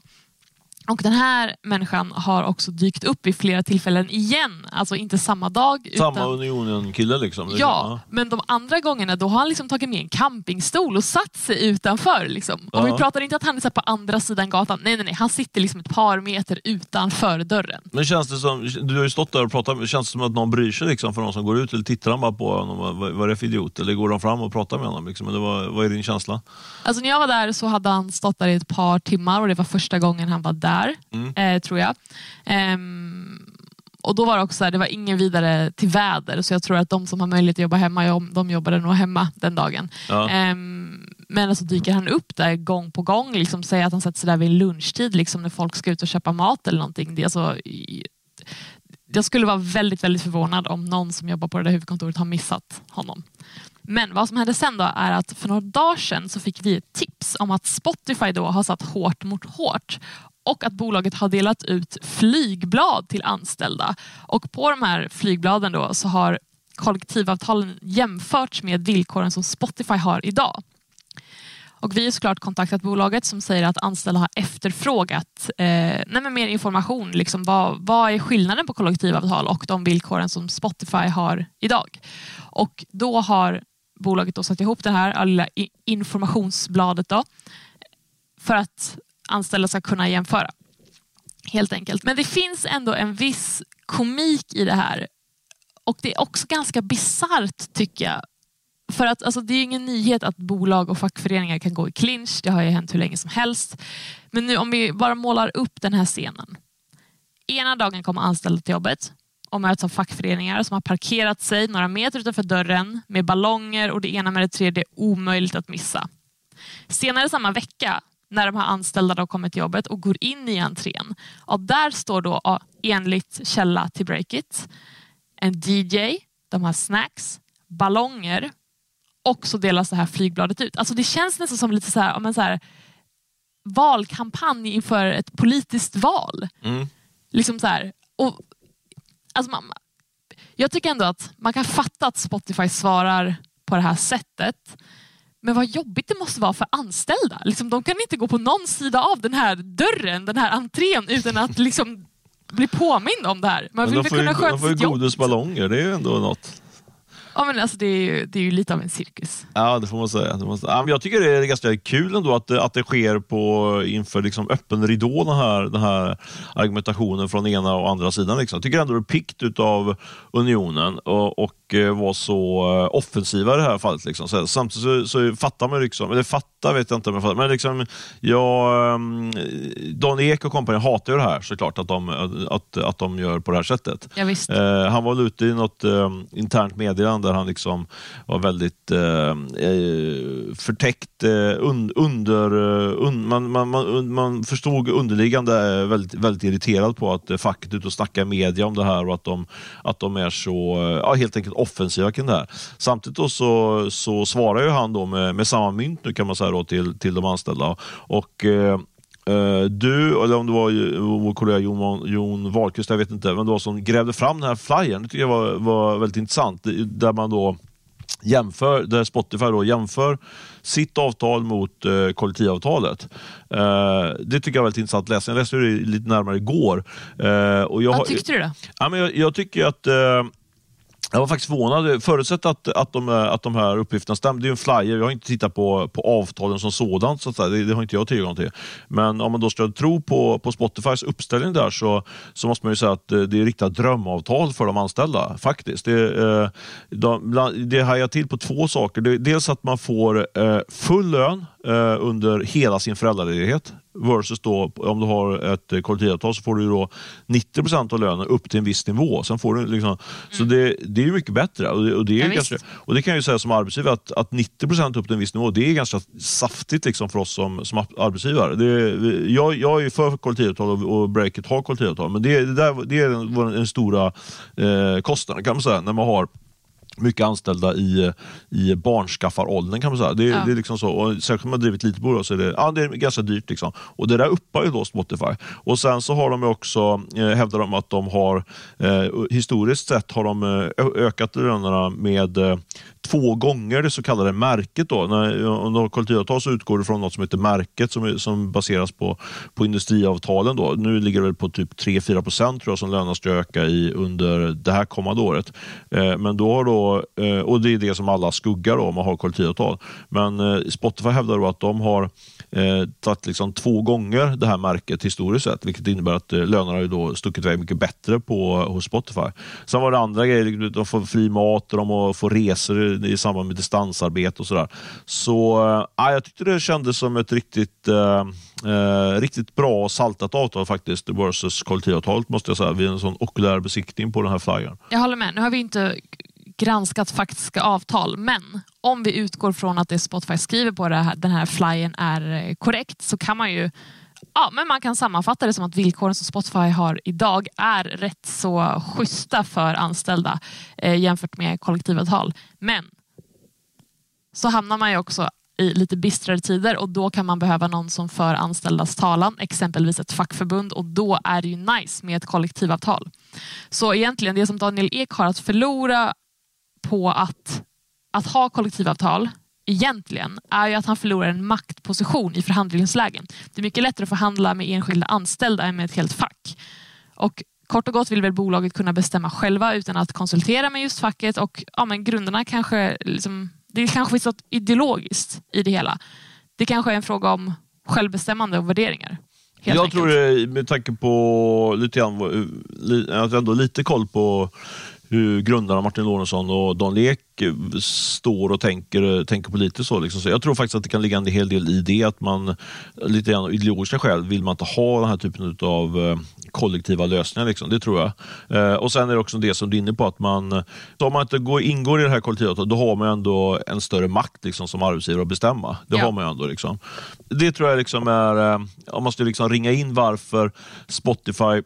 [SPEAKER 2] Och den här människan har också dykt upp vid flera tillfällen igen. Alltså inte samma dag.
[SPEAKER 1] Samma
[SPEAKER 2] utan...
[SPEAKER 1] Unionen-kille liksom? Det-
[SPEAKER 2] Ja, men de andra gångerna då har han liksom tagit med en campingstol och satt sig utanför. Liksom. Och
[SPEAKER 1] Ja.
[SPEAKER 2] vi pratar inte att han är så på andra sidan gatan. Nej, nej, nej. Han sitter liksom ett par meter utanför dörren.
[SPEAKER 1] Men känns det som, du har ju stått där och pratat, känns det som att någon bryr sig liksom, för någon som går ut eller tittar de bara på honom? Vad, vad är det för idiot? Eller går de fram och pratar med honom? Liksom? Eller vad, vad är din känsla?
[SPEAKER 2] Alltså när jag var där så hade han stått där i ett par timmar och det var första gången han var där,
[SPEAKER 1] Mm.
[SPEAKER 2] eh, tror jag. Ehm, och då var det också så här, det var ingen vidare till väder så jag tror att de som har möjlighet att jobba hemma, de, de jobbade nog hemma den dagen.
[SPEAKER 1] Ja.
[SPEAKER 2] Ehm, men alltså dyker han upp där gång på gång, liksom säger att han sätter sig där vid lunchtid liksom när folk ska ut och köpa mat eller någonting. Det alltså, jag skulle vara väldigt, väldigt förvånad om någon som jobbar på det där huvudkontoret har missat honom. Men vad som hände sen då är att för några dagar sedan så fick vi ett tips om att Spotify då har satt hårt mot hårt och att bolaget har delat ut flygblad till anställda. Och på de här flygbladen då så har kollektivavtalen jämförts med villkoren som Spotify har idag. Och vi har såklart kontaktat bolaget som säger att anställda har efterfrågat eh, mer information. Liksom vad, vad är skillnaden på kollektivavtal och de villkoren som Spotify har idag? Och då har bolaget då satt ihop det här lilla informationsbladet då, för att anställda ska kunna jämföra. Helt enkelt. Men det finns ändå en viss komik i det här. Och det är också ganska bisarrt tycker jag. För att alltså, det är ju ingen nyhet att bolag och fackföreningar kan gå i clinch. Det har ju hänt hur länge som helst. Men nu om vi bara målar upp den här scenen. Ena dagen kommer anställda till jobbet och möts av fackföreningar som har parkerat sig några meter utanför dörren med ballonger och det ena med det tredje omöjligt att missa. Senare samma vecka när de här anställda då kommer till jobbet och går in i entrén. Ja, där står då enligt källa till Breakit en DJ, de har snacks, ballonger och så delas det här flygbladet ut. Alltså det känns nästan som lite så här, men så här valkampanj inför ett politiskt val.
[SPEAKER 1] Mm.
[SPEAKER 2] Liksom så här, och, alltså man, jag tycker ändå att man kan fatta att Spotify svarar på det här sättet. Men vad jobbigt det måste vara för anställda. Liksom, de kan inte gå på någon sida av den här dörren, den här entrén utan att liksom bli påmind om det här. Man
[SPEAKER 1] Men
[SPEAKER 2] vill
[SPEAKER 1] de
[SPEAKER 2] väl
[SPEAKER 1] får ju,
[SPEAKER 2] kunna
[SPEAKER 1] de
[SPEAKER 2] sköta
[SPEAKER 1] får ju godisballonger, det är ju ändå något.
[SPEAKER 2] Ja, men alltså, det, är ju, det är ju lite av en cirkus.
[SPEAKER 1] Ja, det får man säga. Måste... ja, men jag tycker det är ganska kul ändå att det, att det sker på, inför liksom öppen ridå, den här, den här argumentationen från ena och andra sidan. Liksom. Jag tycker ändå det är pikt utav Unionen och, och eh, vara så eh, offensiva i det här fallet. Liksom. Så, samtidigt så, så fattar man, liksom, eller fattar vet jag inte om jag fattar, men liksom, jag, ehm, Dan Ek och kompani hatar ju det här såklart, att de, att, att de gör på det här sättet.
[SPEAKER 2] Ja, visst.
[SPEAKER 1] Eh, han var väl ute i något eh, internt meddelande där han liksom var väldigt eh, eh, förtäckt, eh, un, under, un, man, man, man, man förstod underliggande väldigt, väldigt irriterad på att facket ute och snackar i media om det här och att de, att de är så ja, helt enkelt offensiva kring det här. Samtidigt då så, så svarar ju han då med, med samma mynt nu kan man säga då till, till de anställda. Och eh, Eh, du, eller om det var vår kollega Jon, Jon Wahlqvist, jag vet inte, men det var som grävde fram den här flyern. Det tycker jag var, var väldigt intressant. Där man då jämför, där Spotify då jämför sitt avtal mot eh, kollektivavtalet. Eh, det tycker jag var väldigt intressant läsning. Jag läste det lite närmare igår. Eh, och jag,
[SPEAKER 2] Vad tyckte du då?
[SPEAKER 1] Ja, men jag, jag tycker att eh, jag var faktiskt förvånad. Förutsatt att, att, de, att de här uppgifterna stämmer. Det är en flyer. Jag har inte tittat på, på avtalen som sådant. Så det, det, har inte jag tillgång till. Men om man då ska tro på, på Spotifys uppställning där så, så måste man ju säga att eh, det är riktiga drömavtal för de anställda. Faktiskt. Det, eh, de, det hajar till på två saker. dels att man får eh, full lön eh, under hela sin föräldraledighet. Versus då, om du har ett kollektivavtal så får du då 90 procent av lönen upp till en viss nivå. Sen får du liksom, mm. Så det, det är mycket bättre. Och det, och det är ja, ganska, och det kan jag ju säga som arbetsgivare att, att 90 procent upp till en viss nivå, det är ganska saftigt liksom för oss som, som arbetsgivare. Det, jag, jag är för kollektivavtal och, och Breakit har kollektivavtal, men det, det, där, det är den, den stora eh, kostnaden kan man säga när man har mycket anställda i, i barnskaffaråldern kan man säga. Det, ja. det är liksom så. Och särskilt om man driver ett litet bolag så är det, ja, det är ganska dyrt. Liksom. Och det där uppar ju då Spotify. Och sen så har de också, eh, hävdar de att de har, eh, historiskt sett har de eh, ökat lönerna med eh, två gånger det så kallade märket. Då. När, om du har kollektivavtal så utgår du från något som heter märket som, som baseras på, på industriavtalen. Då. Nu ligger det väl på typ 3-4 procent tror jag som lönerna ska öka i under det här kommande året. Eh, men då har då, eh, och det är det som alla skuggar då, om man har kollektivavtal. Men eh, Spotify hävdar då att de har eh, tagit liksom två gånger det här märket historiskt sett, vilket innebär att eh, lönerna har ju då stuckit iväg mycket bättre på, hos Spotify. Sen var det andra grejer, de får fri mat och de får resor i samband med distansarbete och sådär. Så äh, jag tyckte det kändes som ett riktigt, äh, riktigt bra och saltat avtal faktiskt versus kollektivavtalet måste jag säga vid en sån okulär besiktning på den här flyern.
[SPEAKER 2] Jag håller med. Nu har vi inte granskat faktiska avtal, men om vi utgår från att det Spotify skriver på här, den här flyern är korrekt så kan man ju Ja, men man kan sammanfatta det som att villkoren som Spotify har idag är rätt så schyssta för anställda eh, jämfört med kollektivavtal. Men så hamnar man ju också i lite bistrare tider och då kan man behöva någon som för anställdas talan, exempelvis ett fackförbund och då är det ju nice med ett kollektivavtal. Så egentligen det som Daniel Ek har att förlora på att, att ha kollektivavtal egentligen är ju att han förlorar en maktposition i förhandlingslägen. Det är mycket lättare att förhandla med enskilda anställda än med ett helt fack. Och kort och gott vill väl bolaget kunna bestämma själva utan att konsultera med just facket och ja, men grunderna kanske liksom, det kanske finns något ideologiskt i det hela. Det kanske är en fråga om självbestämmande och värderingar.
[SPEAKER 1] jag enkelt. tror det, med tanke på lite grann, att ändå lite koll på hur grundarna Martin Lorentzon och Dan Lek står och tänker, tänker på lite så. Liksom. så. Jag tror faktiskt att det kan ligga en hel del i det, att man lite grann ideologiska skäl vill man inte ha den här typen av eh, kollektiva lösningar. Liksom. Det tror jag. Eh, och Sen är det också det som du är inne på, att man, om man inte går, ingår i det här kollektivavtalet, då har man ändå en större makt liksom, som arbetsgivare att bestämma. Det ja. har man ändå. Liksom. Det tror jag liksom är, eh, om man ska liksom ringa in varför Spotify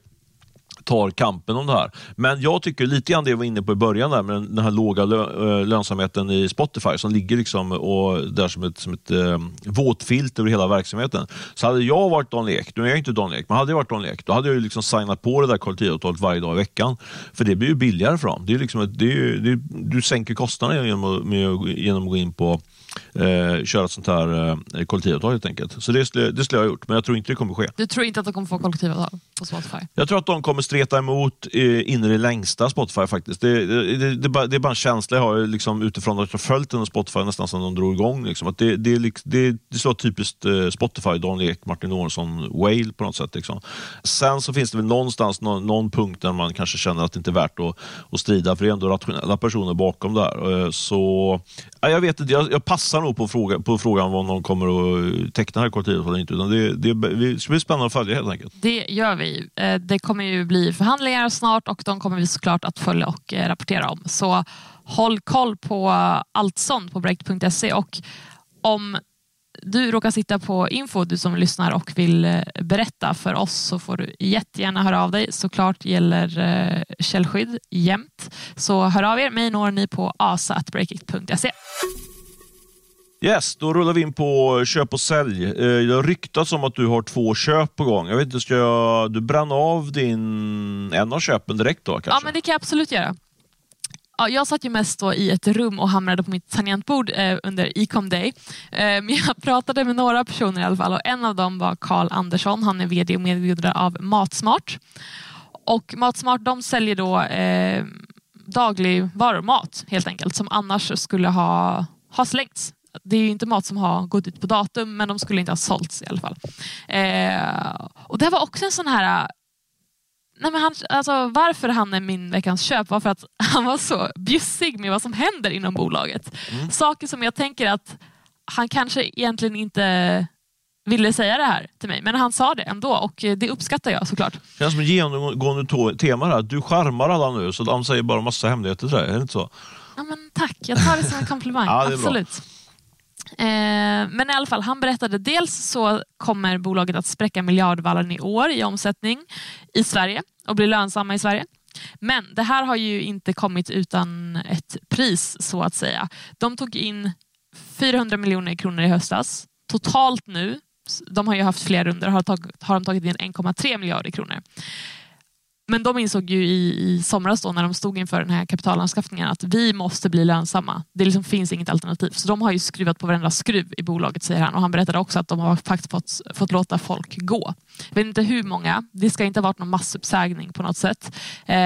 [SPEAKER 1] tar kampen om det här. Men jag tycker lite grann det jag var inne på i början där med den här låga lö, eh, lönsamheten i Spotify som ligger liksom och där som ett, som ett eh, våtfilt över hela verksamheten. Så hade jag varit Dan Lek, nu är jag inte Dan Lek, men hade jag varit Dan Lek, då hade jag liksom signat på det där kollektivavtalet varje dag i veckan. För det blir ju billigare för dem. Det är liksom ett, det är, det är, du sänker kostnaderna genom, genom att gå in på eh, köra ett sånt här eh, kollektivavtal helt enkelt. Så det skulle, det skulle jag ha gjort, men jag tror inte det kommer ske.
[SPEAKER 2] Du tror inte att de kommer få kollektivavtal på Spotify?
[SPEAKER 1] Jag tror att de kommer streta emot eh, in i det längsta Spotify faktiskt. Det, det, det, det, bara, det är bara en känsla jag har liksom, utifrån att jag följt den Spotify nästan sedan de drog igång. Liksom. Att det, det, det, det, så typiskt eh, Spotify, Dan Ek, Martin Lorentzon, Whale på något sätt. Liksom. Sen så finns det väl någonstans någon, någon punkt där man kanske känner att det inte är värt att, att strida, för det är ändå rationella personer bakom där. Eh, så ja, jag vet inte, jag, jag passar nog på, fråga, på frågan om någon kommer att teckna här kollektivavtalet eller inte. Utan det, det, det ska bli spännande att följa helt enkelt.
[SPEAKER 2] Det gör vi. Eh, det kommer ju bli förhandlingar snart och de kommer vi såklart att följa och eh, rapportera om. Så håll koll på allt sånt på break.se och om du råkar sitta på info, du som lyssnar och vill eh, berätta för oss så får du jättegärna höra av dig. Såklart gäller källskydd jämt. Så hör av er. Mig når ni på asa.breakit.se.
[SPEAKER 1] Yes, då rullar vi in på köp och sälj. Eh, det har ryktats om att du har två köp på gång. Jag vet inte, ska jag, du brann av din, en av köpen direkt då? Kanske?
[SPEAKER 2] Ja, men det kan jag absolut göra. Ja, jag satt ju mest i ett rum och hamrade på mitt tangentbord eh, under Ecom Day. Eh, men jag *laughs* pratade med några personer i alla fall och en av dem var Karl Andersson. Han är VD och medgrundare av Matsmart. Och Matsmart de säljer då eh, dagligvarumat helt enkelt som annars skulle ha, ha slängts. Det är ju inte mat som har gått ut på datum men de skulle inte ha sålts i alla fall. Eh, och Det var också en sån här Nej, men han, alltså, varför han är min veckans köp var för att *laughs* han var så bjussig med vad som händer inom bolaget. Mm. Saker som jag tänker att han kanske egentligen inte ville säga det här till mig, men han sa det ändå och det uppskattar jag såklart. Det
[SPEAKER 1] känns som ett genomgående tema här. Du charmar alla nu så de säger bara massa hemligheter till dig, är det inte så?
[SPEAKER 2] Ja, men tack, jag tar det som en *laughs* komplimang. ja, Absolut. Eh, Eh, men i alla fall, han berättade dels så kommer bolaget att spräcka miljardvallen i år i omsättning i Sverige och bli lönsamma i Sverige. Men det här har ju inte kommit utan ett pris så att säga. De tog in 400 miljoner kronor i höstas. Totalt nu, de har ju haft fler runder, har, tag, har de tagit in 1,3 miljarder kronor. Men de insåg ju i, i somras då när de stod inför den här kapitalanskaffningen att vi måste bli lönsamma. Det liksom finns inget alternativ. Så de har ju skruvat på varenda skruv i bolaget säger han. Och han berättade också att de har faktiskt fått, fått låta folk gå. Jag vet inte hur många. Det ska inte ha varit någon massuppsägning på något sätt. Eh,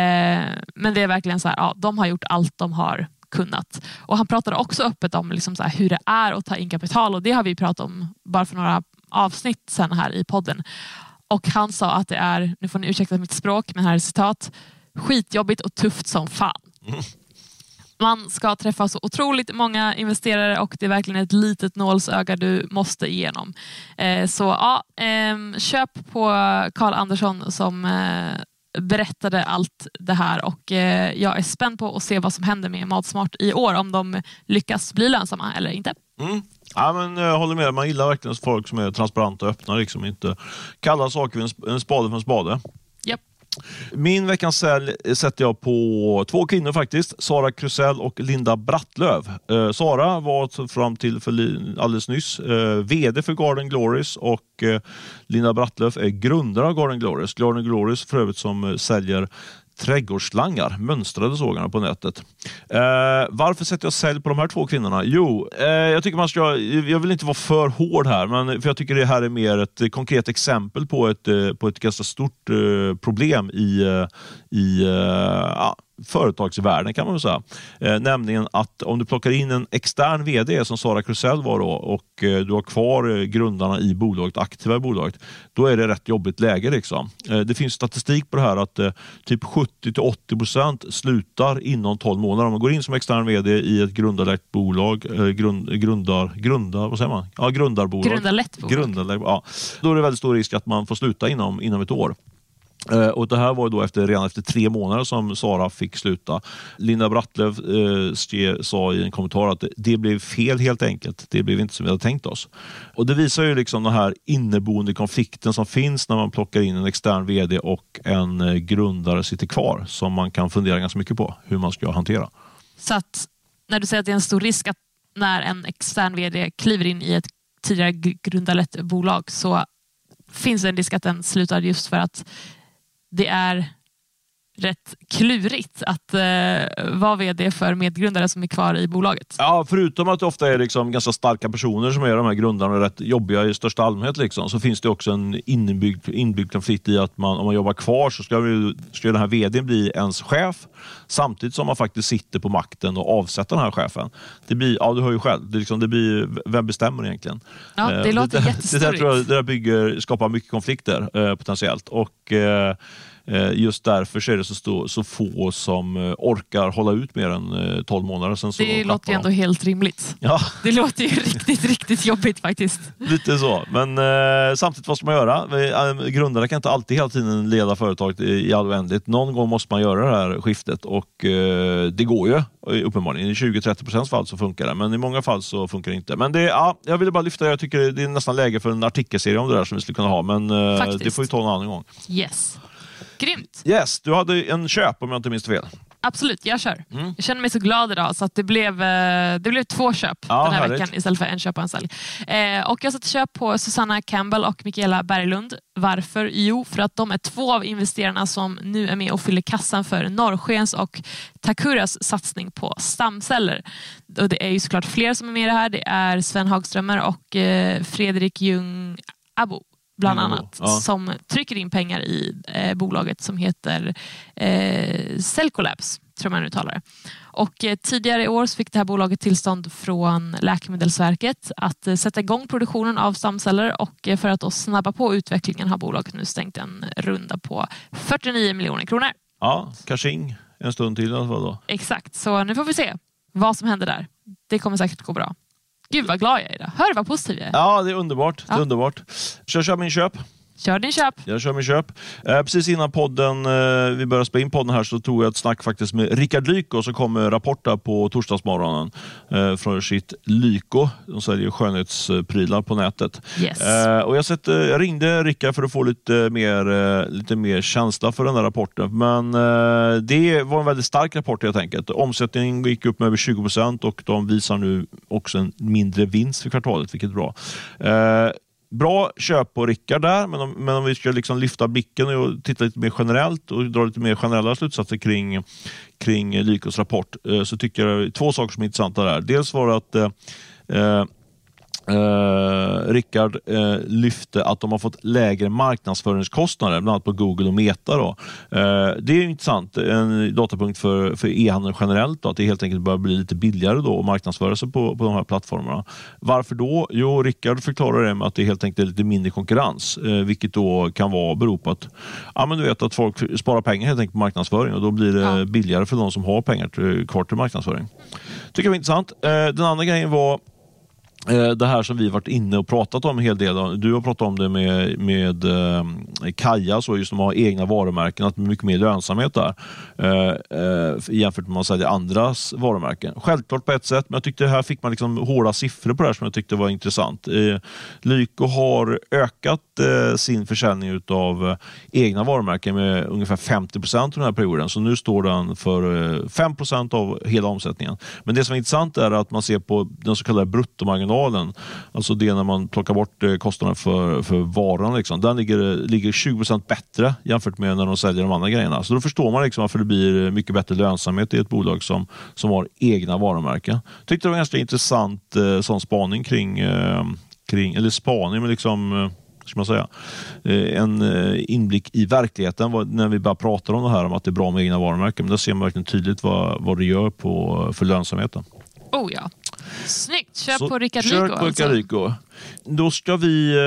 [SPEAKER 2] men det är verkligen så här, ja, de har gjort allt de har kunnat. Och han pratade också öppet om liksom så här, hur det är att ta in kapital och det har vi pratat om bara för några avsnitt sen här i podden. Och han sa att det är, nu får ni ursäkta mitt språk, men här är citat, skitjobbigt och tufft som fan. Mm. Man ska träffa så otroligt många investerare och det är verkligen ett litet nålsöga du måste igenom. Eh, så ja, eh, köp på Karl Andersson som eh, berättade allt det här och eh, jag är spänd på att se vad som händer med Matsmart i år, om de lyckas bli lönsamma eller inte.
[SPEAKER 1] Mm. Ja, men jag håller med, man gillar verkligen folk som är transparenta och öppna, liksom inte kallar saker för en spade för en spade.
[SPEAKER 2] Yep.
[SPEAKER 1] Min veckans sälj sätter jag på två kvinnor faktiskt. Sara Krusell och Linda Brattlöv. Eh, Sara var fram till för alldeles nyss eh, VD för Garden Glories och eh, Linda Brattlöv är grundare av Garden Glories. Garden Glories för övrigt som eh, säljer trädgårdsslangar, mönstrade sågarna på nätet. Eh, varför sätter jag sälj på de här två kvinnorna? Jo, eh, jag tycker man ska, jag vill inte vara för hård här, men för jag tycker det här är mer ett konkret exempel på ett, eh, på ett ganska stort eh, problem i, eh, i eh, ja, företagsvärlden kan man väl säga. Eh, nämligen att om du plockar in en extern VD som Sara Krusell var då och eh, du har kvar eh, grundarna i bolaget, aktiva i bolaget, då är det rätt jobbigt läge. Liksom. Eh, det finns statistik på det här att typ 70-80 procent slutar inom 12 månader. Om man går in som extern VD i ett grundarlett bolag, grund, grundar, grundar, vad säger man? Ja, grundarbolag.
[SPEAKER 2] Grundarlett bolag.
[SPEAKER 1] Grundarlett, ja. Då är det väldigt stor risk att man får sluta inom, inom ett år. Eh, och Det här var då efter, redan efter tre månader som Sara fick sluta. Linda Brattlöv eh, sa i en kommentar att det, det, blev fel helt enkelt. Det blev inte som vi hade tänkt oss. Och Det visar ju liksom den här inneboende konflikten som finns när man plockar in en extern VD och en eh, grundare sitter kvar som man kan fundera ganska mycket på hur man ska hantera.
[SPEAKER 2] Så att när du säger att det är en stor risk att när en extern VD kliver in i ett tidigare grundarlett bolag så finns det en risk att den slutar just för att det är rätt klurigt att eh, vara vd för medgrundare som är kvar i bolaget.
[SPEAKER 1] Ja, förutom att det ofta är liksom ganska starka personer som är de här grundarna och rätt jobbiga i största allmänhet liksom, så finns det också en inbyggd, inbyggd konflikt i att man, om man jobbar kvar så ska, vi, ska den här vdn bli ens chef samtidigt som man faktiskt sitter på makten och avsätter den här chefen. Det blir, ja du hör ju själv, det, liksom, det blir, vem bestämmer egentligen?
[SPEAKER 2] Ja, det eh, låter
[SPEAKER 1] det,
[SPEAKER 2] jättestorigt. *laughs*
[SPEAKER 1] Det där, det där bygger, skapar mycket konflikter eh, potentiellt. Och, Eh, just därför så är det så, stå, så få som eh, orkar hålla ut mer än 12 eh, månader. Sen så
[SPEAKER 2] det låter ju ändå helt rimligt.
[SPEAKER 1] Ja.
[SPEAKER 2] Det låter ju *laughs* riktigt, riktigt jobbigt faktiskt.
[SPEAKER 1] Lite så, men eh, samtidigt vad ska man göra? Grundare kan inte alltid hela tiden leda företaget i, i all oändligt. Någon gång måste man göra det här skiftet och eh, det går ju uppenbarligen. I 20-30 procents fall så funkar det, men i många fall så funkar det inte. Men det, ja, jag ville bara lyfta. Jag tycker det är nästan läge för en artikelserie om det där som vi skulle kunna ha, men eh, det får vi ta en annan gång.
[SPEAKER 2] Yes. Grymt!
[SPEAKER 1] Yes, du hade en köp om jag inte minns fel.
[SPEAKER 2] Absolut, jag kör. Mm. Jag känner mig så glad idag så att det blev, eh, det blev två köp ja, den här härligt. veckan istället för en köp och en sälj. Eh, och jag satte köp på Susanna Campbell och Mikaela Berglund. Varför? Jo, för att de är två av investerarna som nu är med och fyller kassan för Norrskens och Takuras satsning på stamceller. Och det är ju såklart fler som är med i det här. Det är Sven Hagströmer och eh, Fredrik Ljung Abo bland annat, ja. som trycker in pengar i eh, bolaget som heter eh, Cellcolabs, tror man uttalar det. Och eh, tidigare i år fick det här bolaget tillstånd från Läkemedelsverket att eh, sätta igång produktionen av stamceller och eh, för att då snabba på utvecklingen har bolaget nu stängt en runda på 49 miljoner kronor.
[SPEAKER 1] Ja, cashing en stund till i alla fall då.
[SPEAKER 2] Exakt, så nu får vi se vad som händer där. Det kommer säkert gå bra. Gud vad glad jag är idag. Hör vad positiv jag är.
[SPEAKER 1] Ja, det är underbart. Det är underbart. Så jag kör min köp.
[SPEAKER 2] Kör din köp.
[SPEAKER 1] Jag kör min köp. Eh, precis innan podden, eh, vi började spela in podden här så tog jag ett snack faktiskt med Rickard Lyko som kom med rapporter på torsdagsmorgonen eh, från sitt Lyko. De säljer skönhetsprylar på nätet.
[SPEAKER 2] Yes.
[SPEAKER 1] Eh, och jag, sett, jag ringde Rickard för att få lite mer, eh, lite mer känsla för den här rapporten. Men eh, det var en väldigt stark rapport helt enkelt. Omsättningen gick upp med över 20 procent och de visar nu också en mindre vinst för kvartalet, vilket är bra. Bra köp på Rickard där, men om, men om vi ska liksom lyfta blicken och titta lite mer generellt och dra lite mer generella slutsatser kring, kring Lykos rapport eh, så tycker jag två saker som är intressanta där. Dels var det att eh, eh eh Rickard uh, lyfte att de har fått lägre marknadsföringskostnader, bland annat på Google och Meta. Då. Uh, det är intressant, en datapunkt för, för e-handeln generellt, då, att det helt enkelt börjar bli lite billigare då att marknadsföra sig på, på de här plattformarna. Varför då? Jo, Rickard förklarar det med att det helt enkelt är lite mindre konkurrens, vilket då kan vara bero på att, ja, men du vet, att folk sparar pengar helt enkelt på marknadsföring och då blir det ja. billigare för de som har pengar till, kvar till marknadsföring. tycker jag var intressant. den andra grejen var Eh, Eh, det här som vi varit inne och pratat om en hel del. Du har pratat om det med, med eh, Kaja, så just de har egna varumärken, att det är mycket mer lönsamhet där eh, eh, jämfört med att man säljer andras varumärken. Självklart på ett sätt, men jag tyckte här fick man liksom hårda siffror på det här som jag tyckte var intressant. Eh, Lyko har ökat eh, sin försäljning av eh, egna varumärken med ungefär 50 procent under den här perioden, så nu står den för eh, 5 procent av hela omsättningen. Men det som är intressant är att man ser på den så kallade bruttomarginalen marginalen, alltså det när man plockar bort eh, kostnaden för, för varan, liksom, den ligger, ligger 20% bättre jämfört med när de säljer de andra grejerna. Så då förstår man liksom varför det blir mycket bättre lönsamhet i ett bolag som, som har egna varumärken. Tyckte det var en ganska intressant eh, sån spaning kring, eh, kring, eller spaning, men liksom eh, ska man säga, eh, en eh, inblick i verkligheten när vi bara pratar om det här om att det är bra med egna varumärken. Men där ser man verkligen tydligt vad, vad det gör på, för lönsamheten.
[SPEAKER 2] Oh ja. Snyggt! Kör Så, på Rickard Lyko.
[SPEAKER 1] Kör på Rickard Lyko. Då ska vi, eh,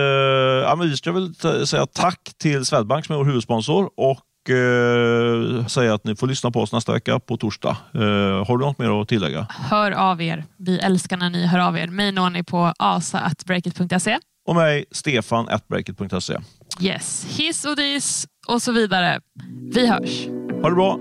[SPEAKER 1] ja, vi ska väl säga tack till Swedbank som är vår huvudsponsor och eh, säga att ni får lyssna på oss nästa vecka på torsdag. Eh, har du något mer att tillägga?
[SPEAKER 2] Hör av er. Vi älskar när ni hör av er. Mig når ni på asa.breakit.se.
[SPEAKER 1] Och mig, Stefan Breakit.se.
[SPEAKER 2] Yes, hiss och dis och så vidare. Vi hörs.
[SPEAKER 1] Ha det bra.